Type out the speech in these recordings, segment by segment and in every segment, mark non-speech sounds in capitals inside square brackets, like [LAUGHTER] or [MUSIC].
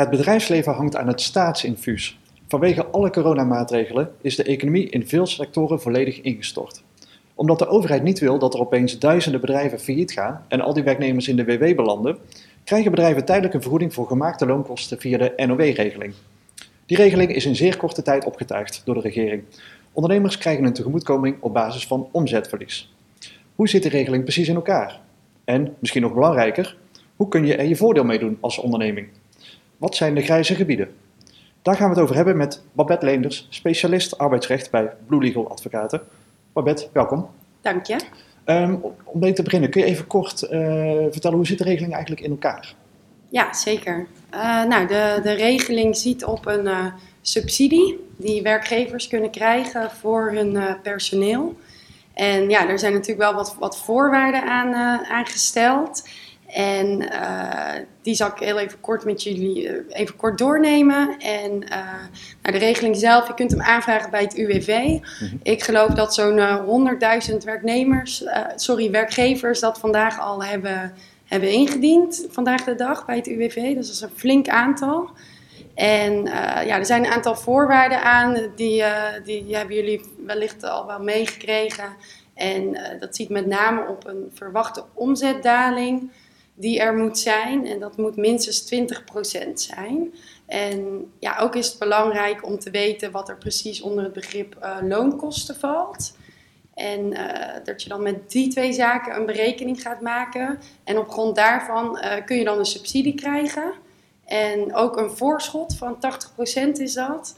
Het bedrijfsleven hangt aan het staatsinfuus. Vanwege alle coronamaatregelen is de economie in veel sectoren volledig ingestort. Omdat de overheid niet wil dat er opeens duizenden bedrijven failliet gaan en al die werknemers in de WW belanden, krijgen bedrijven tijdelijk een vergoeding voor gemaakte loonkosten via de NOW-regeling. Die regeling is in zeer korte tijd opgetuigd door de regering. Ondernemers krijgen een tegemoetkoming op basis van omzetverlies. Hoe zit de regeling precies in elkaar? En, misschien nog belangrijker, hoe kun je er je voordeel mee doen als onderneming? Wat zijn de grijze gebieden? Daar gaan we het over hebben met Babette Leenders, specialist arbeidsrecht bij Blue Legal Advocaten. Babette, welkom. Dank je. Um, om mee te beginnen, kun je even kort uh, vertellen hoe zit de regeling eigenlijk in elkaar? Ja, zeker. Uh, nou, de, de regeling ziet op een uh, subsidie die werkgevers kunnen krijgen voor hun personeel. En ja, er zijn natuurlijk wel wat, wat voorwaarden aan, aan gesteld. En uh, die zal ik heel even kort met jullie uh, even kort doornemen. En uh, nou, de regeling zelf, je kunt hem aanvragen bij het UWV. Mm -hmm. Ik geloof dat zo'n 100.000 werknemers, sorry, werkgevers dat vandaag al hebben, hebben ingediend, vandaag de dag bij het UWV. Dus dat is een flink aantal. En ja, er zijn een aantal voorwaarden aan, die, die, die hebben jullie wellicht al wel meegekregen. En dat ziet met name op een verwachte omzetdaling die er moet zijn. En dat moet minstens 20% zijn. En ja, ook is het belangrijk om te weten wat er precies onder het begrip uh, loonkosten valt. En uh, dat je dan met die twee zaken een berekening gaat maken. En op grond daarvan uh, kun je dan een subsidie krijgen. En ook een voorschot van 80% is dat.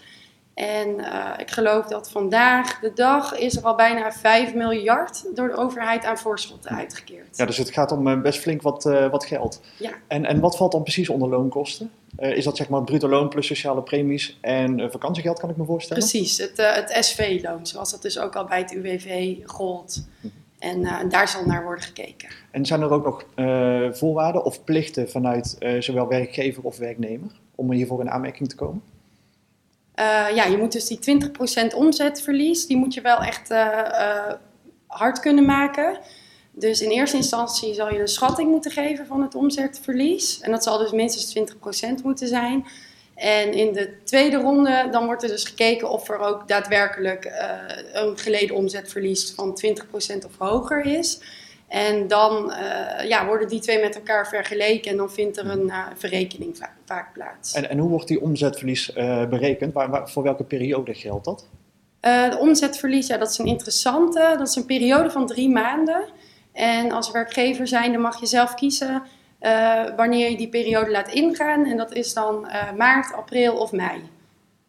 En uh, ik geloof dat vandaag de dag is er al bijna 5 miljard door de overheid aan voorschotten uitgekeerd. Ja, dus het gaat om uh, best flink wat, uh, wat geld. Ja. En, en wat valt dan precies onder loonkosten? is dat zeg maar bruto loon plus sociale premies en vakantiegeld, kan ik me voorstellen? Precies, het, het SV-loon, zoals dat dus ook al bij het UWV gold. Hm. En daar zal naar worden gekeken. En zijn er ook nog voorwaarden of plichten vanuit zowel werkgever of werknemer om hiervoor in aanmerking te komen? Uh, ja, je moet dus die 20% omzetverlies, die moet je wel echt uh, uh, hard kunnen maken. Dus in eerste instantie zal je een schatting moeten geven van het omzetverlies. En dat zal dus minstens 20% moeten zijn. En in de tweede ronde dan wordt er dus gekeken of er ook daadwerkelijk een geleden omzetverlies van 20% of hoger is. En dan uh, ja, worden die twee met elkaar vergeleken en dan vindt er een uh, verrekening va vaak plaats. En, en, hoe wordt die omzetverlies uh, berekend? Waar, waar, voor welke periode geldt dat? de omzetverlies, ja, dat is een interessante. Dat is een periode van drie maanden. En als werkgever zijnde mag je zelf kiezen wanneer je die periode laat ingaan. En dat is dan maart, april of mei.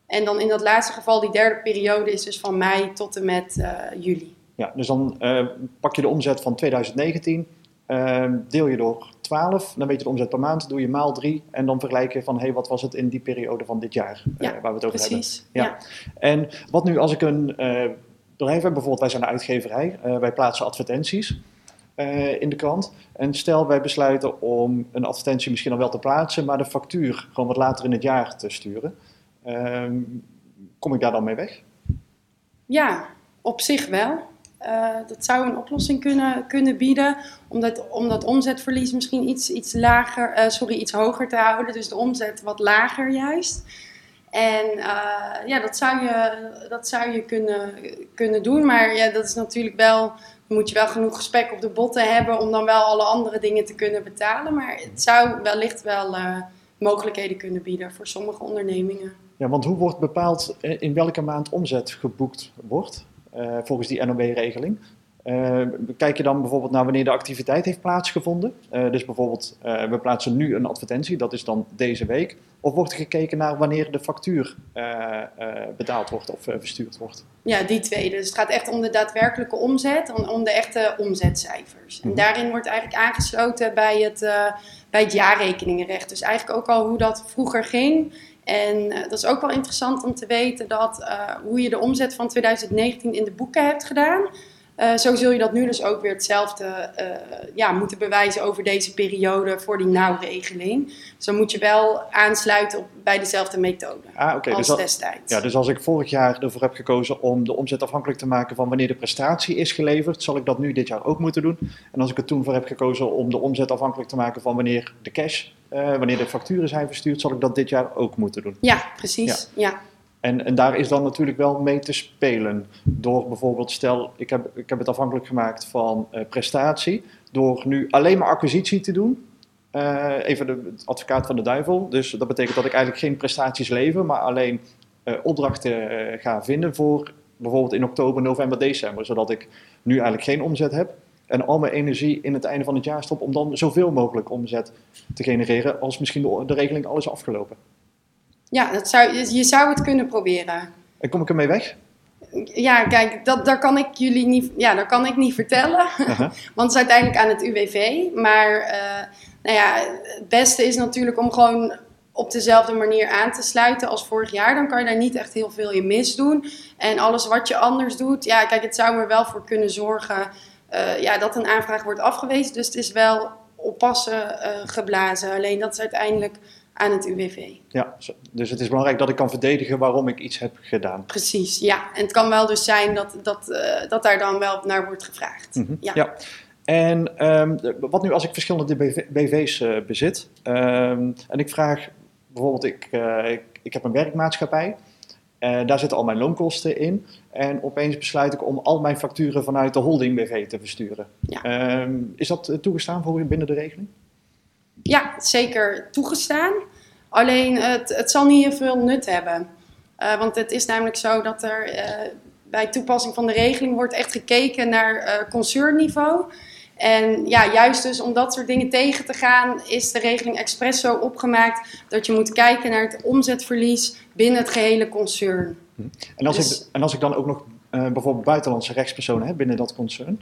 En dan in dat laatste geval, die derde periode is dus van mei tot en met juli. Ja, dus dan uh, pak je de omzet van 2019, uh, deel je door 12, dan weet je de omzet per maand, doe je maal 3 en dan vergelijk je van hé, hey, wat was het in die periode van dit jaar ja, waar we het over precies. hebben. Ja. ja. En wat nu als ik een bedrijf heb, bijvoorbeeld wij zijn een uitgeverij, wij plaatsen advertenties in de krant. En stel wij besluiten om een advertentie misschien al wel te plaatsen, maar de factuur gewoon wat later in het jaar te sturen. Ehm, kom ik daar dan mee weg? Ja, op zich wel. Uh, dat zou een oplossing kunnen, kunnen bieden. Om dat, om dat omzetverlies misschien iets, iets, lager, uh, sorry, iets hoger te houden. Dus de omzet wat lager juist. En uh, ja, dat zou je, dat zou je kunnen, kunnen doen. Maar ja, dat is natuurlijk wel. Moet je wel genoeg gesprek op de botten hebben om dan wel alle andere dingen te kunnen betalen. Maar het zou wellicht wel mogelijkheden kunnen bieden voor sommige ondernemingen. Ja, want hoe wordt bepaald in welke maand omzet geboekt wordt? Uh, volgens die NOW-regeling. Uh, kijk je dan bijvoorbeeld naar wanneer de activiteit heeft plaatsgevonden. Uh, dus bijvoorbeeld, we plaatsen nu een advertentie, dat is dan deze week. Of wordt er gekeken naar wanneer de factuur betaald wordt of verstuurd wordt? Ja, die tweede. Dus het gaat echt om de daadwerkelijke omzet, om, om de echte omzetcijfers. En mhm. daarin wordt eigenlijk aangesloten bij het, bij het jaarrekeningenrecht. Dus eigenlijk ook al hoe dat vroeger ging. En uh, dat is ook wel interessant om te weten dat uh, hoe je de omzet van 2019 in de boeken hebt gedaan, Uh, zo zul je dat nu dus ook weer hetzelfde uh, ja, moeten bewijzen over deze periode voor die nauwregeling. Dus dan moet je wel aansluiten op, bij dezelfde methode ah, okay. als dus destijds. Ja, dus als ik vorig jaar ervoor heb gekozen om de omzet afhankelijk te maken van wanneer de prestatie is geleverd, zal ik dat nu dit jaar ook moeten doen. En als ik er toen voor heb gekozen om de omzet afhankelijk te maken van wanneer de cash, uh, wanneer de facturen zijn verstuurd, zal ik dat dit jaar ook moeten doen. Ja, precies. ja. En, en daar is dan natuurlijk wel mee te spelen. Door bijvoorbeeld, stel, ik heb, ik heb het afhankelijk gemaakt van uh, prestatie. Door nu alleen maar acquisitie te doen. Uh, even de advocaat van de duivel. Dus dat betekent dat ik eigenlijk geen prestaties lever, maar alleen uh, opdrachten ga vinden voor bijvoorbeeld in oktober, november, december. Zodat ik nu eigenlijk geen omzet heb. En al mijn energie in het einde van het jaar stop om dan zoveel mogelijk omzet te genereren als misschien de, de regeling alles afgelopen. Ja, dat zou, je zou het kunnen proberen. En kom ik ermee weg? Ja, kijk, dat, daar, kan ik jullie niet, ja, daar kan ik niet vertellen. [LAUGHS] Want het is uiteindelijk aan het UWV. Maar uh, nou ja, het beste is natuurlijk om gewoon op dezelfde manier aan te sluiten als vorig jaar. Dan kan je daar niet echt heel veel in misdoen. En alles wat je anders doet, ja, kijk, het zou er wel voor kunnen zorgen uh, ja, dat een aanvraag wordt afgewezen. Dus het is wel oppassen uh, geblazen. Alleen dat is uiteindelijk aan het UWV. Ja, dus het is belangrijk dat ik kan verdedigen waarom ik iets heb gedaan. Precies, ja. En het kan wel dus zijn dat, dat, uh, dat daar dan wel naar wordt gevraagd. Mm -hmm. ja. ja. En um, wat nu als ik verschillende BV, BV's uh, bezit um, en ik vraag bijvoorbeeld, ik, uh, ik, ik, heb een werkmaatschappij, daar zitten al mijn loonkosten in en opeens besluit ik om al mijn facturen vanuit de holding BV te versturen. Ja. Um, is dat toegestaan voor binnen de regeling? Ja, zeker toegestaan. Alleen het, het zal niet heel veel nut hebben. Uh, want het is namelijk zo dat er uh, bij toepassing van de regeling wordt echt gekeken naar concernniveau. En ja, juist dus om dat soort dingen tegen te gaan, is de regeling expres zo opgemaakt dat je moet kijken naar het omzetverlies binnen het gehele concern. Hm. En als, dus, ik, en als ik dan ook nog bijvoorbeeld buitenlandse rechtspersonen heb binnen dat concern,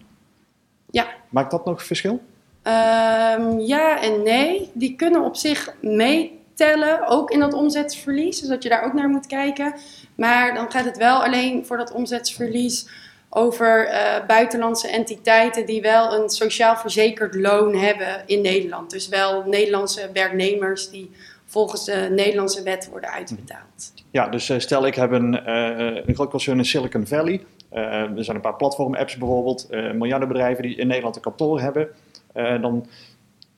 ja. maakt dat nog verschil? Um, ja en nee. Die kunnen op zich meetellen, ook in dat omzetverlies. Dus dat je daar ook naar moet kijken. Maar dan gaat het wel alleen voor dat omzetverlies over uh, buitenlandse entiteiten die wel een sociaal verzekerd loon hebben in Nederland. Dus wel Nederlandse werknemers die volgens de Nederlandse wet worden uitbetaald. Ja, dus uh, stel ik heb een, uh, een groot concern in Silicon Valley. er zijn een paar platform-apps bijvoorbeeld, miljardenbedrijven die in Nederland een kantoor hebben. Eh, dan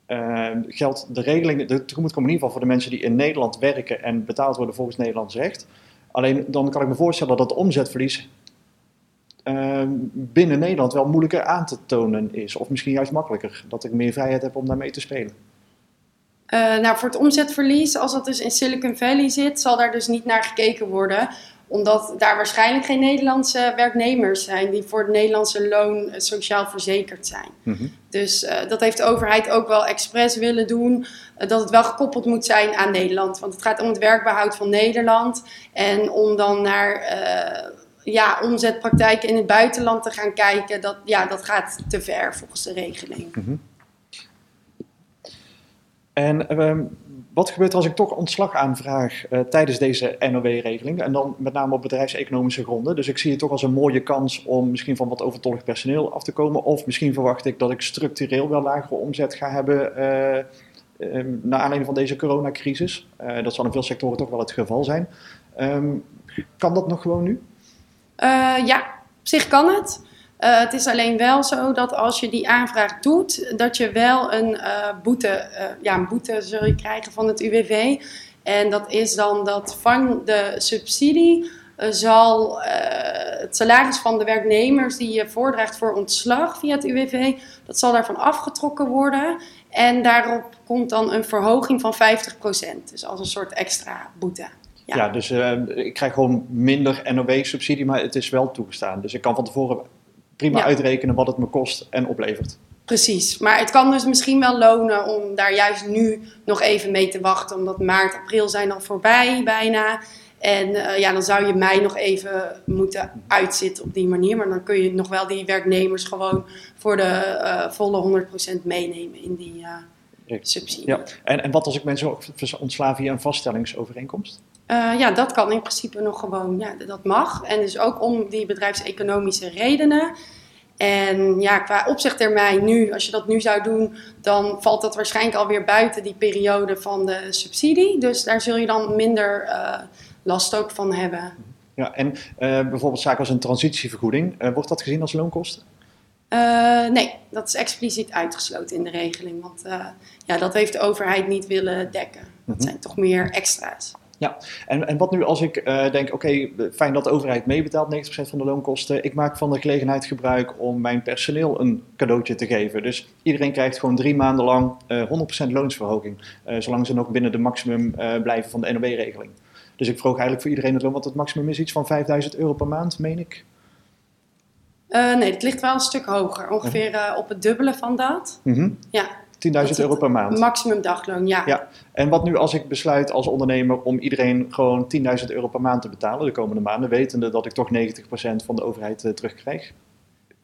uh, geldt de regeling, de tegemoet komt in ieder geval voor de mensen die in Nederland werken en betaald worden volgens Nederlands recht. Alleen dan kan ik me voorstellen dat het omzetverlies uh, binnen Nederland wel moeilijker aan te tonen is. Of misschien juist makkelijker, dat ik meer vrijheid heb om daarmee te spelen. Uh, nou, voor het omzetverlies, als dat dus in Silicon Valley zit, zal daar dus niet naar gekeken worden omdat daar waarschijnlijk geen Nederlandse werknemers zijn die voor het Nederlandse loon eh, sociaal verzekerd zijn. Mhm. Dus uh, dat heeft de overheid ook wel expres willen doen. Uh, dat het wel gekoppeld moet zijn aan Nederland. Want het gaat om het werkbehoud van Nederland. En om dan naar ja, omzetpraktijken in het buitenland te gaan kijken, dat, ja, dat gaat te ver volgens de regeling. Mm -hmm. En ehm, wat gebeurt er als ik toch ontslag aanvraag uh, tijdens deze NOW-regeling? En dan met name op bedrijfseconomische gronden. Dus ik zie het toch als een mooie kans om misschien van wat overtollig personeel af te komen. Of misschien verwacht ik dat ik structureel wel lagere omzet ga hebben uh, naar aanleiding van deze coronacrisis. Uh, dat zal in veel sectoren toch wel het geval zijn. Um, kan dat nog gewoon nu? ja, op zich kan het. Uh, het is alleen wel zo dat als je die aanvraag doet, dat je wel een uh, boete, uh, ja, een boete zul je krijgen van het UWV. En dat is dan dat van de subsidie zal het salaris van de werknemers die je voordraagt voor ontslag via het UWV, dat zal daarvan afgetrokken worden. En daarop komt dan een verhoging van 50%. Dus als een soort extra boete. Ja, ja dus ik krijg gewoon minder NOW-subsidie, maar het is wel toegestaan. Dus ik kan van tevoren prima uitrekenen wat het me kost en oplevert. Precies, maar het kan dus misschien wel lonen om daar juist nu nog even mee te wachten, omdat maart, april zijn al voorbij bijna. En uh, ja, dan zou je mei nog even moeten uitzitten op die manier. Maar dan kun je nog wel die werknemers gewoon voor de uh, volle 100% meenemen in die uh, subsidie. Ja. En, en wat als ik mensen ontsla via een vaststellingsovereenkomst? Uh, ja, dat kan in principe nog gewoon, ja, dat mag. En dus ook om die bedrijfseconomische redenen. En ja, qua opzegtermijn nu, als je dat nu zou doen, dan valt dat waarschijnlijk alweer buiten die periode van de subsidie. Dus daar zul je dan minder uh, last ook van hebben. Ja, en uh, bijvoorbeeld zaken als een transitievergoeding, wordt dat gezien als loonkosten? nee, dat is expliciet uitgesloten in de regeling. Want ja, dat heeft de overheid niet willen dekken. Dat zijn toch meer extra's. Ja, en, en wat nu als ik uh, denk, oké, fijn dat de overheid meebetaalt 90% van de loonkosten. Ik maak van de gelegenheid gebruik om mijn personeel een cadeautje te geven. Dus iedereen krijgt gewoon drie maanden lang uh, 100% loonsverhoging. Uh, zolang ze nog binnen de maximum blijven van de NOW-regeling. Dus ik vroeg eigenlijk voor iedereen het loon, want het maximum is iets van 5000 euro per maand, meen ik. nee, het ligt wel een stuk hoger. Ongeveer op het dubbele van dat. Mm -hmm. Ja. 10.000 euro per maand. Maximum dagloon, ja. ja. En wat nu als ik besluit als ondernemer om iedereen gewoon 10.000 euro per maand te betalen de komende maanden, wetende dat ik toch 90% van de overheid uh, terugkrijg?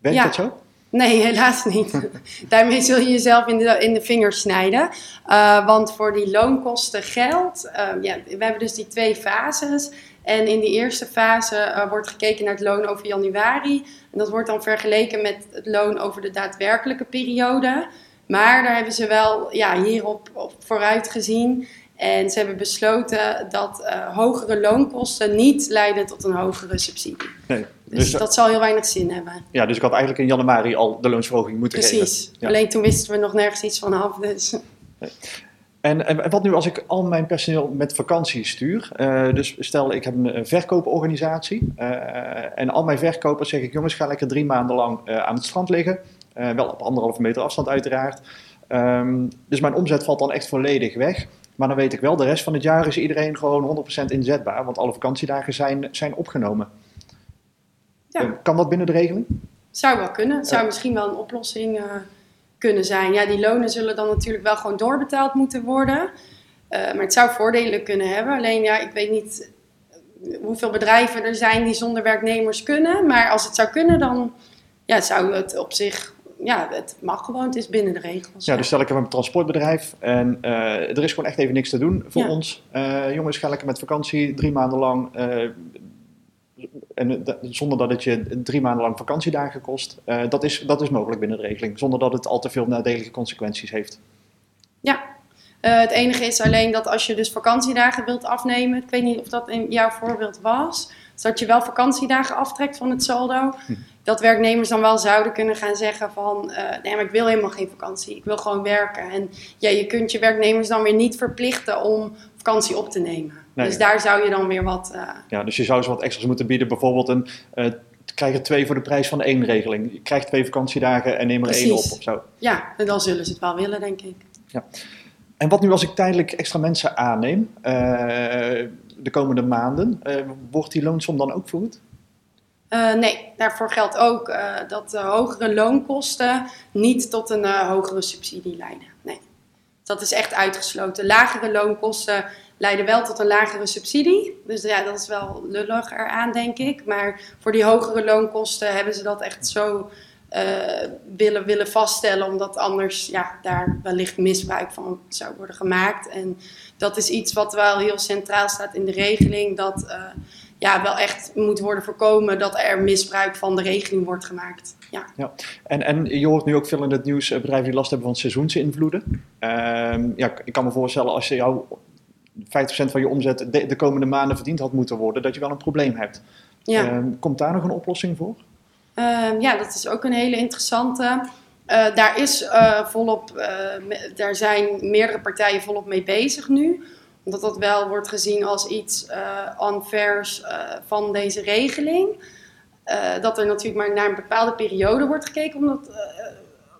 Werkt ja. dat zo? Nee, helaas niet. [LAUGHS] Daarmee zul je jezelf in de, in de vingers snijden. Uh, want voor die loonkosten geldt, uh, ja, we hebben dus die twee fases. En in die eerste fase uh, wordt gekeken naar het loon over januari. En dat wordt dan vergeleken met het loon over de daadwerkelijke periode. Maar daar hebben ze wel ja, hierop op vooruit gezien. En ze hebben besloten dat uh, hogere loonkosten niet leiden tot een hogere subsidie. Nee, dus, dus, dat zal heel weinig zin hebben. Ja, dus ik had eigenlijk in januari al de loonsverhoging moeten Precies. geven. Precies. Ja. Alleen toen wisten we nog nergens iets van af. Dus. Nee. En, en, wat nu als ik al mijn personeel met vakantie stuur? Uh, dus stel ik heb een verkooporganisatie uh, en al mijn verkopers zeg ik jongens ga lekker drie maanden lang aan het strand liggen. Uh, wel op anderhalve meter afstand uiteraard. Um, dus mijn omzet valt dan echt volledig weg. Maar dan weet ik wel, de rest van het jaar is iedereen gewoon 100% inzetbaar. Want alle vakantiedagen zijn, zijn opgenomen. Ja. Uh, kan dat binnen de regeling? Zou wel kunnen. Het zou misschien wel een oplossing uh, kunnen zijn. Ja, die lonen zullen dan natuurlijk wel gewoon doorbetaald moeten worden. maar het zou voordelen kunnen hebben. Alleen ja, ik weet niet hoeveel bedrijven er zijn die zonder werknemers kunnen. Maar als het zou kunnen, dan ja, zou het op zich ja, het mag gewoon, het is binnen de regels. Ja, dus stel ik heb een transportbedrijf en uh, er is gewoon echt even niks te doen voor ja. ons. Uh, jongens, ga lekker met vakantie, drie maanden lang. Uh, en zonder dat het je drie maanden lang vakantiedagen kost. dat, is, dat is mogelijk binnen de regeling, zonder dat het al te veel nadelige consequenties heeft. Ja, het enige is alleen dat als je dus vakantiedagen wilt afnemen, ik weet niet of dat in jouw voorbeeld was, dat je wel vakantiedagen aftrekt van het saldo. Dat werknemers dan wel zouden kunnen gaan zeggen van... Uh, nee, maar ik wil helemaal geen vakantie. Ik wil gewoon werken. En ja, je kunt je werknemers dan weer niet verplichten om vakantie op te nemen. Nee. Dus daar zou je dan weer wat... Uh... Ja, dus je zou ze wat extra's moeten bieden. Bijvoorbeeld een... Uh, krijg er twee voor de prijs van één regeling. Je krijgt twee vakantiedagen en neem er Precies. één op of zo. Ja, en dan zullen ze het wel willen, denk ik. Ja. En wat nu als ik tijdelijk extra mensen aanneem, de komende maanden, wordt die loonsom dan ook vergoed? Uh, nee, daarvoor geldt ook uh, dat de hogere loonkosten niet tot een uh, hogere subsidie leiden. Nee, dat is echt uitgesloten. Lagere loonkosten leiden wel tot een lagere subsidie. Dus ja, dat is wel lullig eraan, denk ik. Maar voor die hogere loonkosten hebben ze dat echt zo willen, willen vaststellen, omdat anders ja, daar wellicht misbruik van zou worden gemaakt. En dat is iets wat wel heel centraal staat in de regeling. Dat ja, wel echt moet worden voorkomen dat er misbruik van de regeling wordt gemaakt. Ja. Ja. En, en je hoort nu ook veel in het nieuws bedrijven die last hebben van seizoensinvloeden. Um, ja, ik kan me voorstellen als je jou 50% van je omzet de, de, komende maanden verdiend had moeten worden, dat je wel een probleem hebt. Ja. Um, komt daar nog een oplossing voor? Um, ja, dat is ook een hele interessante. Uh, daar is uh, volop, daar zijn meerdere partijen volop mee bezig nu omdat dat wel wordt gezien als iets uh, unfairs uh, van deze regeling. Uh, dat er natuurlijk maar naar een bepaalde periode wordt gekeken omdat,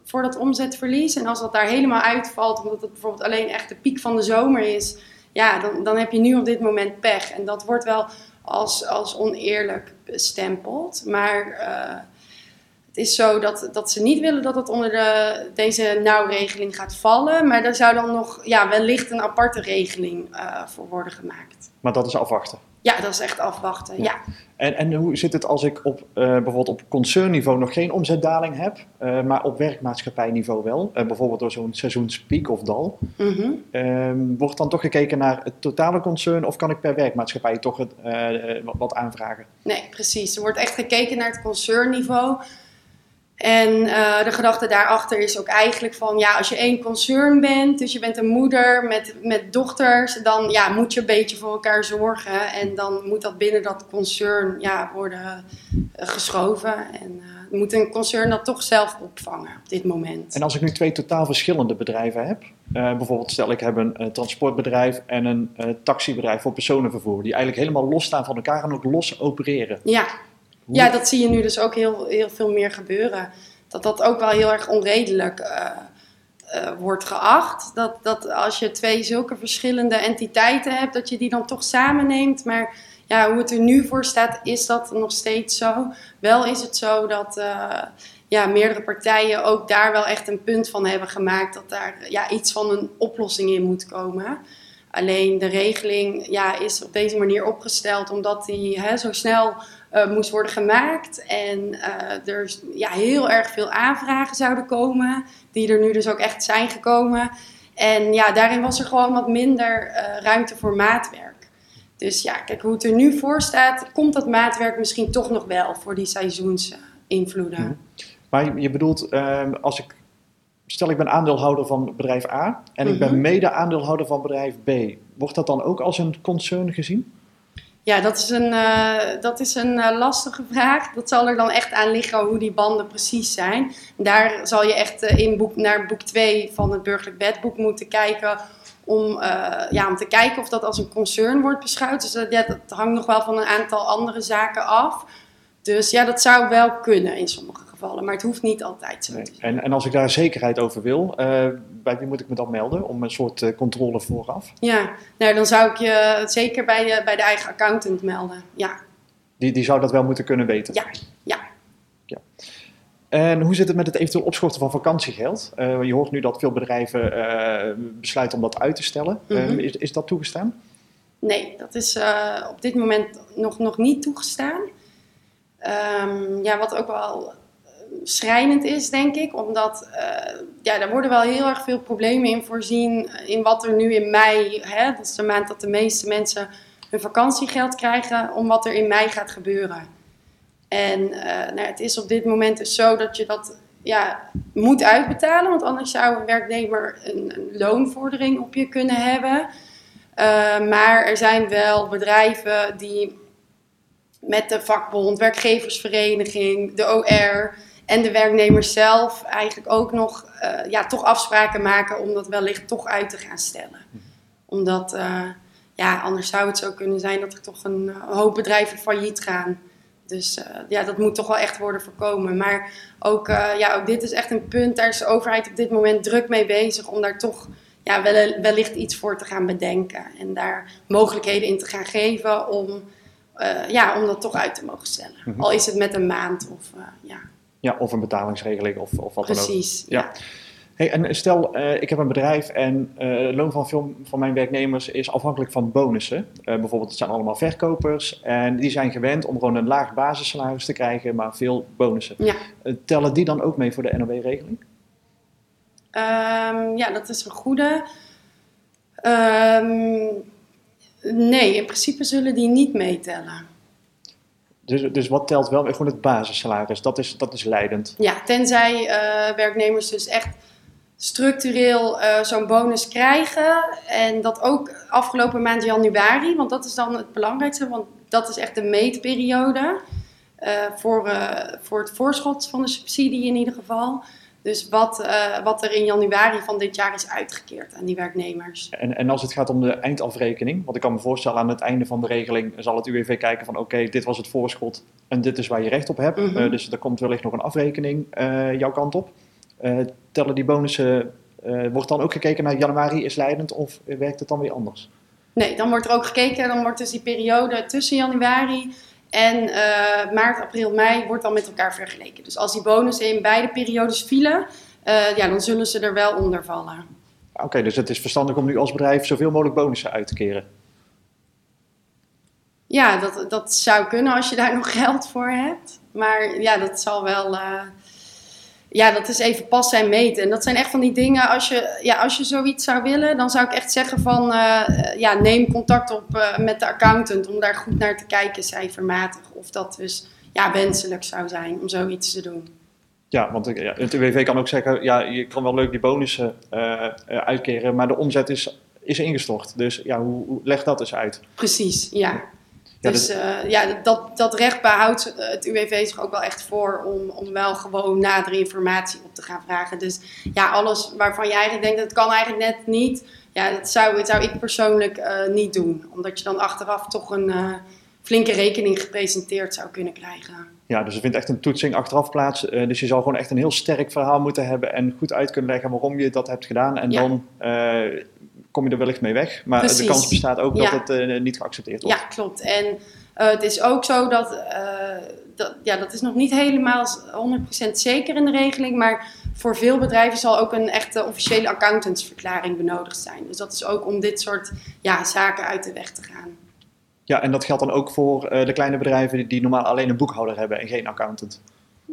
voor dat omzetverlies. En als dat daar helemaal uitvalt, omdat het bijvoorbeeld alleen echt de piek van de zomer is, ja, dan, dan heb je nu op dit moment pech. En dat wordt wel als, als oneerlijk bestempeld. Maar is zo dat, dat ze niet willen dat het onder de, deze nauwregeling gaat vallen. Maar er zou dan nog ja, wellicht een aparte regeling uh, voor worden gemaakt. Maar dat is afwachten? Ja, dat is echt afwachten, ja. ja. En, en hoe zit het als ik op, uh, bijvoorbeeld op concernniveau nog geen omzetdaling heb, uh, maar op werkmaatschappijniveau wel? bijvoorbeeld door zo'n seizoenspiek of dal. Mm -hmm. Ehm, wordt dan toch gekeken naar het totale concern of kan ik per werkmaatschappij toch het, wat, wat aanvragen? Nee, precies. Er wordt echt gekeken naar het concernniveau. En uh, de gedachte daarachter is ook eigenlijk van, ja, als je één concern bent, dus je bent een moeder met, met dochters, dan ja, moet je een beetje voor elkaar zorgen. En dan moet dat binnen dat concern ja, worden uh, geschoven. En uh, moet een concern dat toch zelf opvangen op dit moment. En als ik nu twee totaal verschillende bedrijven heb, bijvoorbeeld stel ik heb een transportbedrijf en een taxibedrijf voor personenvervoer, die eigenlijk helemaal los staan van elkaar en ook los opereren. Ja. Ja, dat zie je nu dus ook heel, heel veel meer gebeuren. Dat dat ook wel heel erg onredelijk uh, uh, wordt geacht. Dat, dat als je twee zulke verschillende entiteiten hebt, dat je die dan toch samenneemt. Maar ja, hoe het er nu voor staat, is dat nog steeds zo. Wel is het zo dat uh, ja, meerdere partijen ook daar wel echt een punt van hebben gemaakt. Dat daar ja, iets van een oplossing in moet komen. Alleen de regeling ja, is op deze manier opgesteld omdat die hè, zo snel uh, moest worden gemaakt. En uh, er ja, heel erg veel aanvragen zouden komen, die er nu dus ook echt zijn gekomen. En ja, daarin was er gewoon wat minder uh, ruimte voor maatwerk. Dus ja, kijk hoe het er nu voor staat, komt dat maatwerk misschien toch nog wel voor die seizoensinvloeden. Mhm. Maar je bedoelt, ehm, als ik stel ik ben aandeelhouder van bedrijf A en ik ben mhm. mede aandeelhouder van bedrijf B. Wordt dat dan ook als een concern gezien? Ja, dat is een, uh, dat is een uh, lastige vraag. Dat zal er dan echt aan liggen hoe die banden precies zijn. Daar zal je echt uh, in boek, naar boek 2 van het burgerlijk wetboek moeten kijken. Om, ja, om te kijken of dat als een concern wordt beschouwd. Dus ja, dat hangt nog wel van een aantal andere zaken af. Dus ja, dat zou wel kunnen in sommige maar het hoeft niet altijd zo. En, en als ik daar zekerheid over wil, uh, bij wie moet ik me dan melden om een soort uh, controle vooraf? Ja, nou, dan zou ik je zeker bij de, bij de eigen accountant melden. Ja. Die, die zou dat wel moeten kunnen weten? Ja, ja. ja. En hoe zit het met het eventueel opschorten van vakantiegeld? Uh, je hoort nu dat veel bedrijven besluiten om dat uit te stellen. Mm -hmm. is, is dat toegestaan? Nee, dat is op dit moment nog, nog niet toegestaan. Um, ja, wat ook wel schrijnend is, denk ik. Omdat uh, ja, daar worden wel heel erg veel problemen in voorzien. In wat er nu in mei, hè, dat is de maand dat de meeste mensen hun vakantiegeld krijgen, om wat er in mei gaat gebeuren. En uh, nou, het is op dit moment dus zo dat je dat ja, moet uitbetalen, want anders zou een werknemer een, een loonvordering op je kunnen hebben. Maar er zijn wel bedrijven die met de vakbond, werkgeversvereniging, de OR, en de werknemers zelf eigenlijk ook nog uh, ja, toch afspraken maken om dat wellicht toch uit te gaan stellen. Omdat, uh, ja, anders zou het zo kunnen zijn dat er toch een hoop bedrijven failliet gaan. Dus uh, ja, dat moet toch wel echt worden voorkomen. Maar ook, ja, ook dit is echt een punt, daar is de overheid op dit moment druk mee bezig om daar toch ja, wellicht iets voor te gaan bedenken. En daar mogelijkheden in te gaan geven om, ja, om dat toch uit te mogen stellen. Mhm. Al is het met een maand of ja. Ja, of een betalingsregeling of, of wat Precies, dan ook. Precies, ja. Hey, en stel, uh, ik heb een bedrijf en uh, het loon van veel van mijn werknemers is afhankelijk van bonussen. Uh, bijvoorbeeld, het zijn allemaal verkopers en die zijn gewend om gewoon een laag basissalaris te krijgen, maar veel bonussen. Ja. tellen die dan ook mee voor de NOW-regeling? Um, ja, dat is een goede. Um, nee, in principe zullen die niet meetellen. Dus, dus wat telt wel? Gewoon het basissalaris, dat is, dat is leidend. Ja, tenzij uh, werknemers dus echt structureel uh, zo'n bonus krijgen. En dat ook afgelopen maand januari, want dat is dan het belangrijkste, want dat is echt de meetperiode. Uh, voor, voor het voorschot van de subsidie in ieder geval. Dus wat, uh, wat er in januari van dit jaar is uitgekeerd aan die werknemers. En, en als het gaat om de eindafrekening, want ik kan me voorstellen aan het einde van de regeling zal het UWV kijken van oké, dit was het voorschot en dit is waar je recht op hebt. Mm -hmm. uh, dus er komt wellicht nog een afrekening uh, jouw kant op. tellen die bonussen, wordt dan ook gekeken naar januari is leidend of werkt het dan weer anders? Nee, dan wordt er ook gekeken, dan wordt dus die periode tussen januari en uh, maart, april, mei wordt dan met elkaar vergeleken. Dus als die bonussen in beide periodes vielen, uh, ja, dan zullen ze er wel onder vallen. Oké, okay, dus het is verstandig om nu als bedrijf zoveel mogelijk bonussen uit te keren. Ja, dat, dat zou kunnen als je daar [LAUGHS] nog geld voor hebt. Maar ja, dat zal wel. Uh, ja, dat is even passen en meten. En dat zijn echt van die dingen, als je, ja, als je zoiets zou willen, dan zou ik echt zeggen van, uh, ja, neem contact op uh, met de accountant om daar goed naar te kijken, cijfermatig. Of dat dus, ja, wenselijk zou zijn om zoiets te doen. Ja, want ja, het UWV kan ook zeggen, ja, je kan wel leuk die bonussen uh, uitkeren, maar de omzet is, is ingestort. Dus ja, hoe, hoe leg dat eens uit? Precies, ja. Dus uh, ja, dat, dat recht behoudt het UWV zich ook wel echt voor om, om wel gewoon nadere informatie op te gaan vragen. Dus ja, alles waarvan je eigenlijk denkt dat kan eigenlijk net niet, ja, dat zou, dat zou ik persoonlijk uh, niet doen. Omdat je dan achteraf toch een uh, flinke rekening gepresenteerd zou kunnen krijgen. Ja, dus er vindt echt een toetsing achteraf plaats. dus je zal gewoon echt een heel sterk verhaal moeten hebben en goed uit kunnen leggen waarom je dat hebt gedaan. En ja. dan kom je er wellicht mee weg. Maar Precies. de kans bestaat ook dat het uh, niet geaccepteerd wordt. Ja, klopt. En uh, het is ook zo dat, uh, dat, ja, dat is nog niet helemaal 100% zeker in de regeling, maar voor veel bedrijven zal ook een echte officiële accountantsverklaring benodigd zijn. Dus dat is ook om dit soort ja, zaken uit de weg te gaan. Ja, en dat geldt dan ook voor de kleine bedrijven die normaal alleen een boekhouder hebben en geen accountant.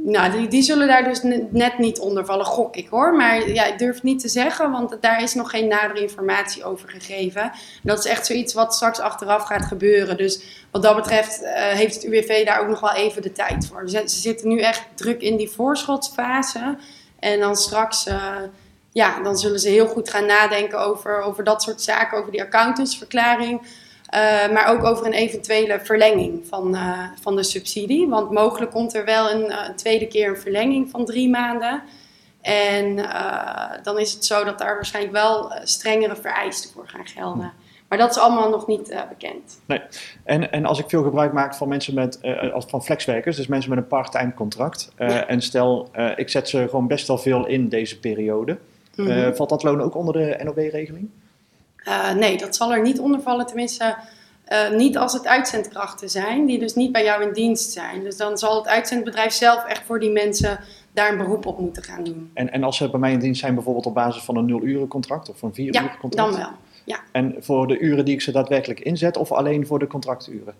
Nou, die, zullen daar dus net niet onder vallen, gok ik hoor. Maar ja, ik durf niet te zeggen, want daar is nog geen nadere informatie over gegeven. En dat is echt zoiets wat straks achteraf gaat gebeuren. Dus wat dat betreft uh, heeft het UWV daar ook nog wel even de tijd voor. Ze, zitten nu echt druk in die voorschotsfase. En dan straks, uh, ja, dan zullen ze heel goed gaan nadenken over, over dat soort zaken, over die accountantsverklaring. Uh, maar ook over een eventuele verlenging van, uh, van de subsidie. Want mogelijk komt er wel een, uh, tweede keer een verlenging van drie maanden. En dan is het zo dat daar waarschijnlijk wel strengere vereisten voor gaan gelden. Maar dat is allemaal nog niet bekend. Nee. En, en als ik veel gebruik maak van mensen met, van flexwerkers, dus mensen met een part-time contract. Ja. En stel, ik zet ze gewoon best wel veel in deze periode. Mm -hmm. valt dat loon ook onder de NOW-regeling? Uh, nee, dat zal er niet onder vallen, tenminste uh, niet als het uitzendkrachten zijn, die dus niet bij jou in dienst zijn. Dus dan zal het uitzendbedrijf zelf echt voor die mensen daar een beroep op moeten gaan doen. En, en als ze bij mij in dienst zijn, bijvoorbeeld op basis van een nul-uren contract of een vier-uren ja, contract? dan wel. Ja. En voor de uren die ik ze daadwerkelijk inzet of alleen voor de contracturen?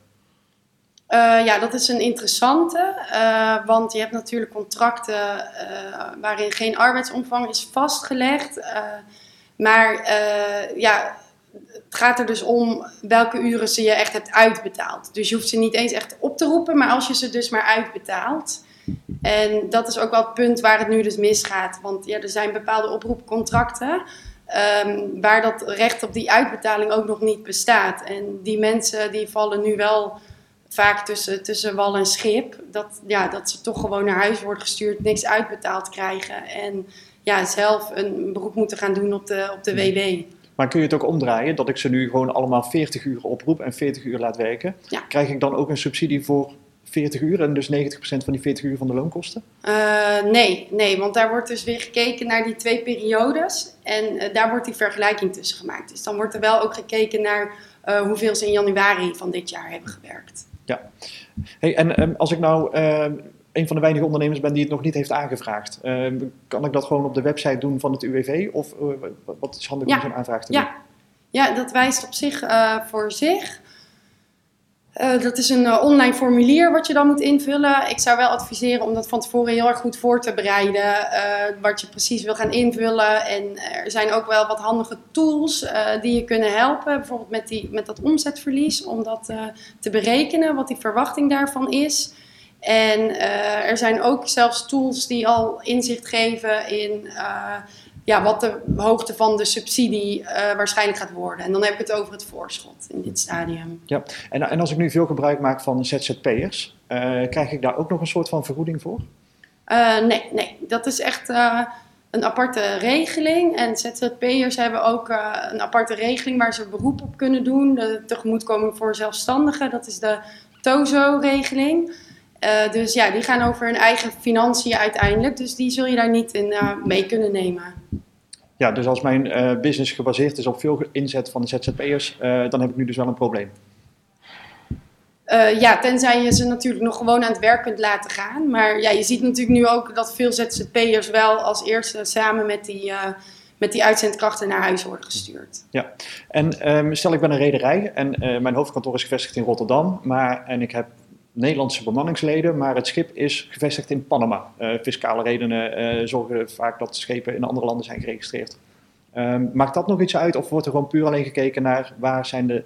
Uh, ja, dat is een interessante, uh, want je hebt natuurlijk contracten uh, waarin geen arbeidsomvang is vastgelegd. Maar uh, ja, het gaat er dus om welke uren ze je echt hebt uitbetaald. Dus je hoeft ze niet eens echt op te roepen, maar als je ze dus maar uitbetaalt. En dat is ook wel het punt waar het nu dus misgaat. Want ja, er zijn bepaalde oproepcontracten um, waar dat recht op die uitbetaling ook nog niet bestaat. En die mensen die vallen nu wel vaak tussen, tussen wal en schip. Dat, ja, dat ze toch gewoon naar huis worden gestuurd, niks uitbetaald krijgen. En ja, zelf een beroep moeten gaan doen op de, op de WW. Maar kun je het ook omdraaien, dat ik ze nu gewoon allemaal 40 uur oproep en 40 uur laat werken? Ja. Krijg ik dan ook een subsidie voor 40 uur en dus 90% van die 40 uur van de loonkosten? Uh, nee, nee, want daar wordt dus weer gekeken naar die twee periodes en uh, daar wordt die vergelijking tussen gemaakt. Dus dan wordt er wel ook gekeken naar uh, hoeveel ze in januari van dit jaar hebben gewerkt. Ja, hey, en um, als ik nou ehm, een van de weinige ondernemers ben die het nog niet heeft aangevraagd. Uh, kan ik dat gewoon op de website doen van het UWV? Of uh, wat is handig ja. om zo'n aanvraag te doen? Ja. ja, dat wijst op zich uh, voor zich. Uh, dat is een online formulier wat je dan moet invullen. Ik zou wel adviseren om dat van tevoren heel erg goed voor te bereiden. wat je precies wil gaan invullen. En er zijn ook wel wat handige tools die je kunnen helpen. Bijvoorbeeld met, die, met dat omzetverlies. Om dat te berekenen, wat die verwachting daarvan is. En uh, er zijn ook zelfs tools die al inzicht geven in uh, ja, wat de hoogte van de subsidie uh, waarschijnlijk gaat worden. En dan heb ik het over het voorschot in dit stadium. Ja, en, en als ik nu veel gebruik maak van ZZP'ers, krijg ik daar ook nog een soort van vergoeding voor? nee, nee, dat is echt een aparte regeling. En ZZP'ers hebben ook een aparte regeling waar ze beroep op kunnen doen. De tegemoetkoming voor zelfstandigen, dat is de TOZO-regeling. Uh, dus ja, die gaan over hun eigen financiën uiteindelijk. Dus die zul je daar niet in uh, mee kunnen nemen. Ja, dus als mijn uh, business gebaseerd is op veel inzet van de ZZP'ers, dan heb ik nu dus wel een probleem. ja, tenzij je ze natuurlijk nog gewoon aan het werk kunt laten gaan. Maar ja, je ziet natuurlijk nu ook dat veel ZZP'ers wel als eerste samen met die, met die uitzendkrachten naar huis worden gestuurd. Ja, en um, stel ik ben een rederij en mijn hoofdkantoor is gevestigd in Rotterdam. Maar, en ik heb Nederlandse bemanningsleden, maar het schip is gevestigd in Panama. Uh, fiscale redenen uh, zorgen vaak dat schepen in andere landen zijn geregistreerd. Um, maakt dat nog iets uit of wordt er gewoon puur alleen gekeken naar waar zijn de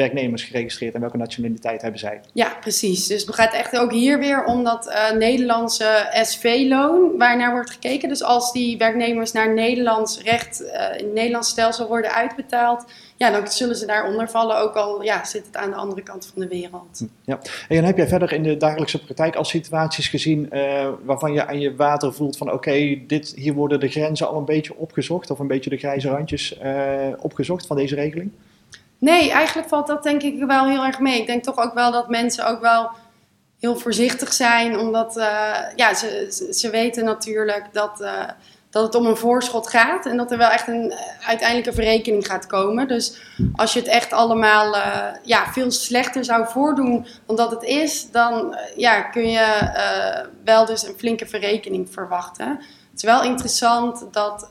werknemers geregistreerd en welke nationaliteit hebben zij? Ja, precies. Dus het gaat echt ook hier weer om dat uh, Nederlandse SV-loon waarnaar wordt gekeken. Dus als die werknemers naar Nederlands recht uh, in het Nederlands stelsel worden uitbetaald, ja, dan zullen ze daaronder vallen, ook al ja, zit het aan de andere kant van de wereld. Ja. En dan heb jij verder in de dagelijkse praktijk al situaties gezien uh, waarvan je aan je water voelt van oké, dit hier worden de grenzen al een beetje opgezocht of een beetje de grijze randjes opgezocht van deze regeling? Nee, eigenlijk valt dat denk ik wel heel erg mee. Ik denk toch ook wel dat mensen ook wel heel voorzichtig zijn, omdat uh, ja, ze, ze weten natuurlijk dat, uh, dat het om een voorschot gaat en dat er wel echt een uiteindelijke verrekening gaat komen. Dus als je het echt allemaal uh, ja, veel slechter zou voordoen dan dat het is, dan ja, kun je wel dus een flinke verrekening verwachten. Het is wel interessant dat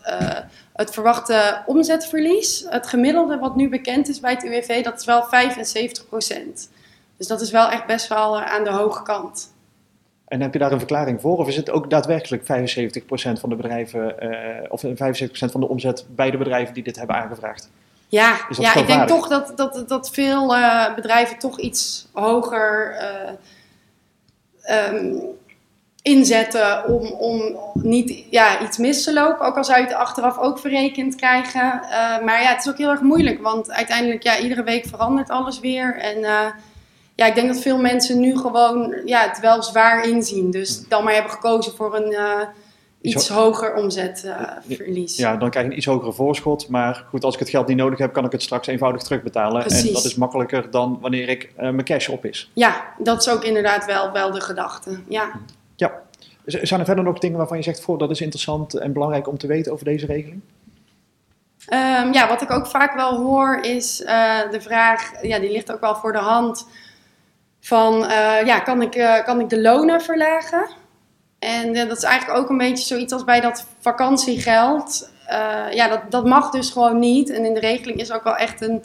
het verwachte omzetverlies, het gemiddelde wat nu bekend is bij het UWV, dat is wel 75% Dus dat is wel echt best wel eh, aan de hoge kant. En heb je daar een verklaring voor? Of is het ook daadwerkelijk 75% van de bedrijven, uh, of 75% van de omzet bij de bedrijven die dit hebben aangevraagd? Ja, ja ik denk toch dat, dat, dat veel uh, bedrijven toch iets hoger uh, um, inzetten om, om niet ja, iets mis te lopen. Ook al zou je het achteraf ook verrekend krijgen. Maar ja, het is ook heel erg moeilijk. Want uiteindelijk, ja, iedere week verandert alles weer. En ja, ik denk dat veel mensen nu gewoon ja, het wel zwaar inzien. Dus dan maar hebben gekozen voor een uh, iets hoger omzetverlies. ja, dan krijg je een iets hogere voorschot. Maar goed, als ik het geld niet nodig heb, kan ik het straks eenvoudig terugbetalen. Precies. En dat is makkelijker dan wanneer ik mijn cash op is. Ja, dat is ook inderdaad wel, wel de gedachte. Ja. Ja. Zijn er verder nog dingen waarvan je zegt, voor dat is interessant en belangrijk om te weten over deze regeling? Um, ja, wat ik ook vaak wel hoor is de vraag, ja, die ligt ook wel voor de hand, van uh, ja, kan ik, uh, kan ik de lonen verlagen? En dat is eigenlijk ook een beetje zoiets als bij dat vakantiegeld. ja, dat, dat mag dus gewoon niet. En in de regeling is ook wel echt een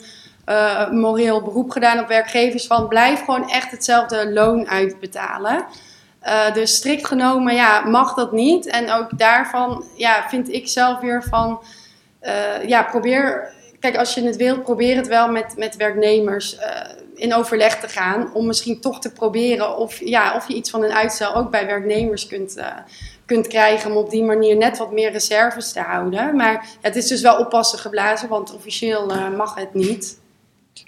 moreel beroep gedaan op werkgevers van blijf gewoon echt hetzelfde loon uitbetalen. Dus strikt genomen ja, mag dat niet. En ook daarvan ja, vind ik zelf weer van... Ja, probeer... Kijk, als je het wilt, probeer het wel met, met werknemers in overleg te gaan. Om misschien toch te proberen of, ja, of je iets van een uitstel ook bij werknemers kunt, kunt krijgen. Om op die manier net wat meer reserves te houden. Maar het is dus wel oppassen geblazen, want officieel mag het niet.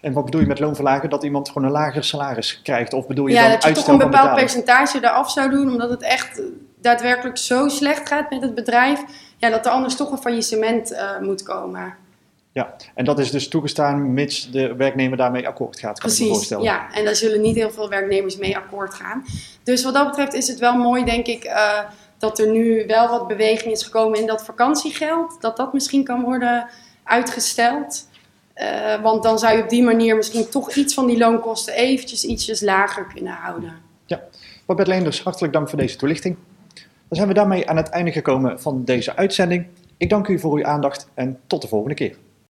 En wat bedoel je met loonverlagen? Dat iemand gewoon een lager salaris krijgt? Of bedoel je ja, dan dat je toch een bepaald percentage eraf zou doen, omdat het echt daadwerkelijk zo slecht gaat met het bedrijf, ja, dat er anders toch een faillissement uh, moet komen. Ja, en dat is dus toegestaan mits de werknemer daarmee akkoord gaat, kan Precies, ik me voorstellen. ja. En daar zullen niet heel veel werknemers mee akkoord gaan. Dus wat dat betreft is het wel mooi, denk ik, uh, dat er nu wel wat beweging is gekomen in dat vakantiegeld. Dat dat misschien kan worden uitgesteld. Uh, want dan zou je op die manier misschien toch iets van die loonkosten eventjes ietsjes lager kunnen houden. Ja, Babette Leenders, hartelijk dank voor deze toelichting. Dan zijn we daarmee aan het einde gekomen van deze uitzending. Ik dank u voor uw aandacht en tot de volgende keer.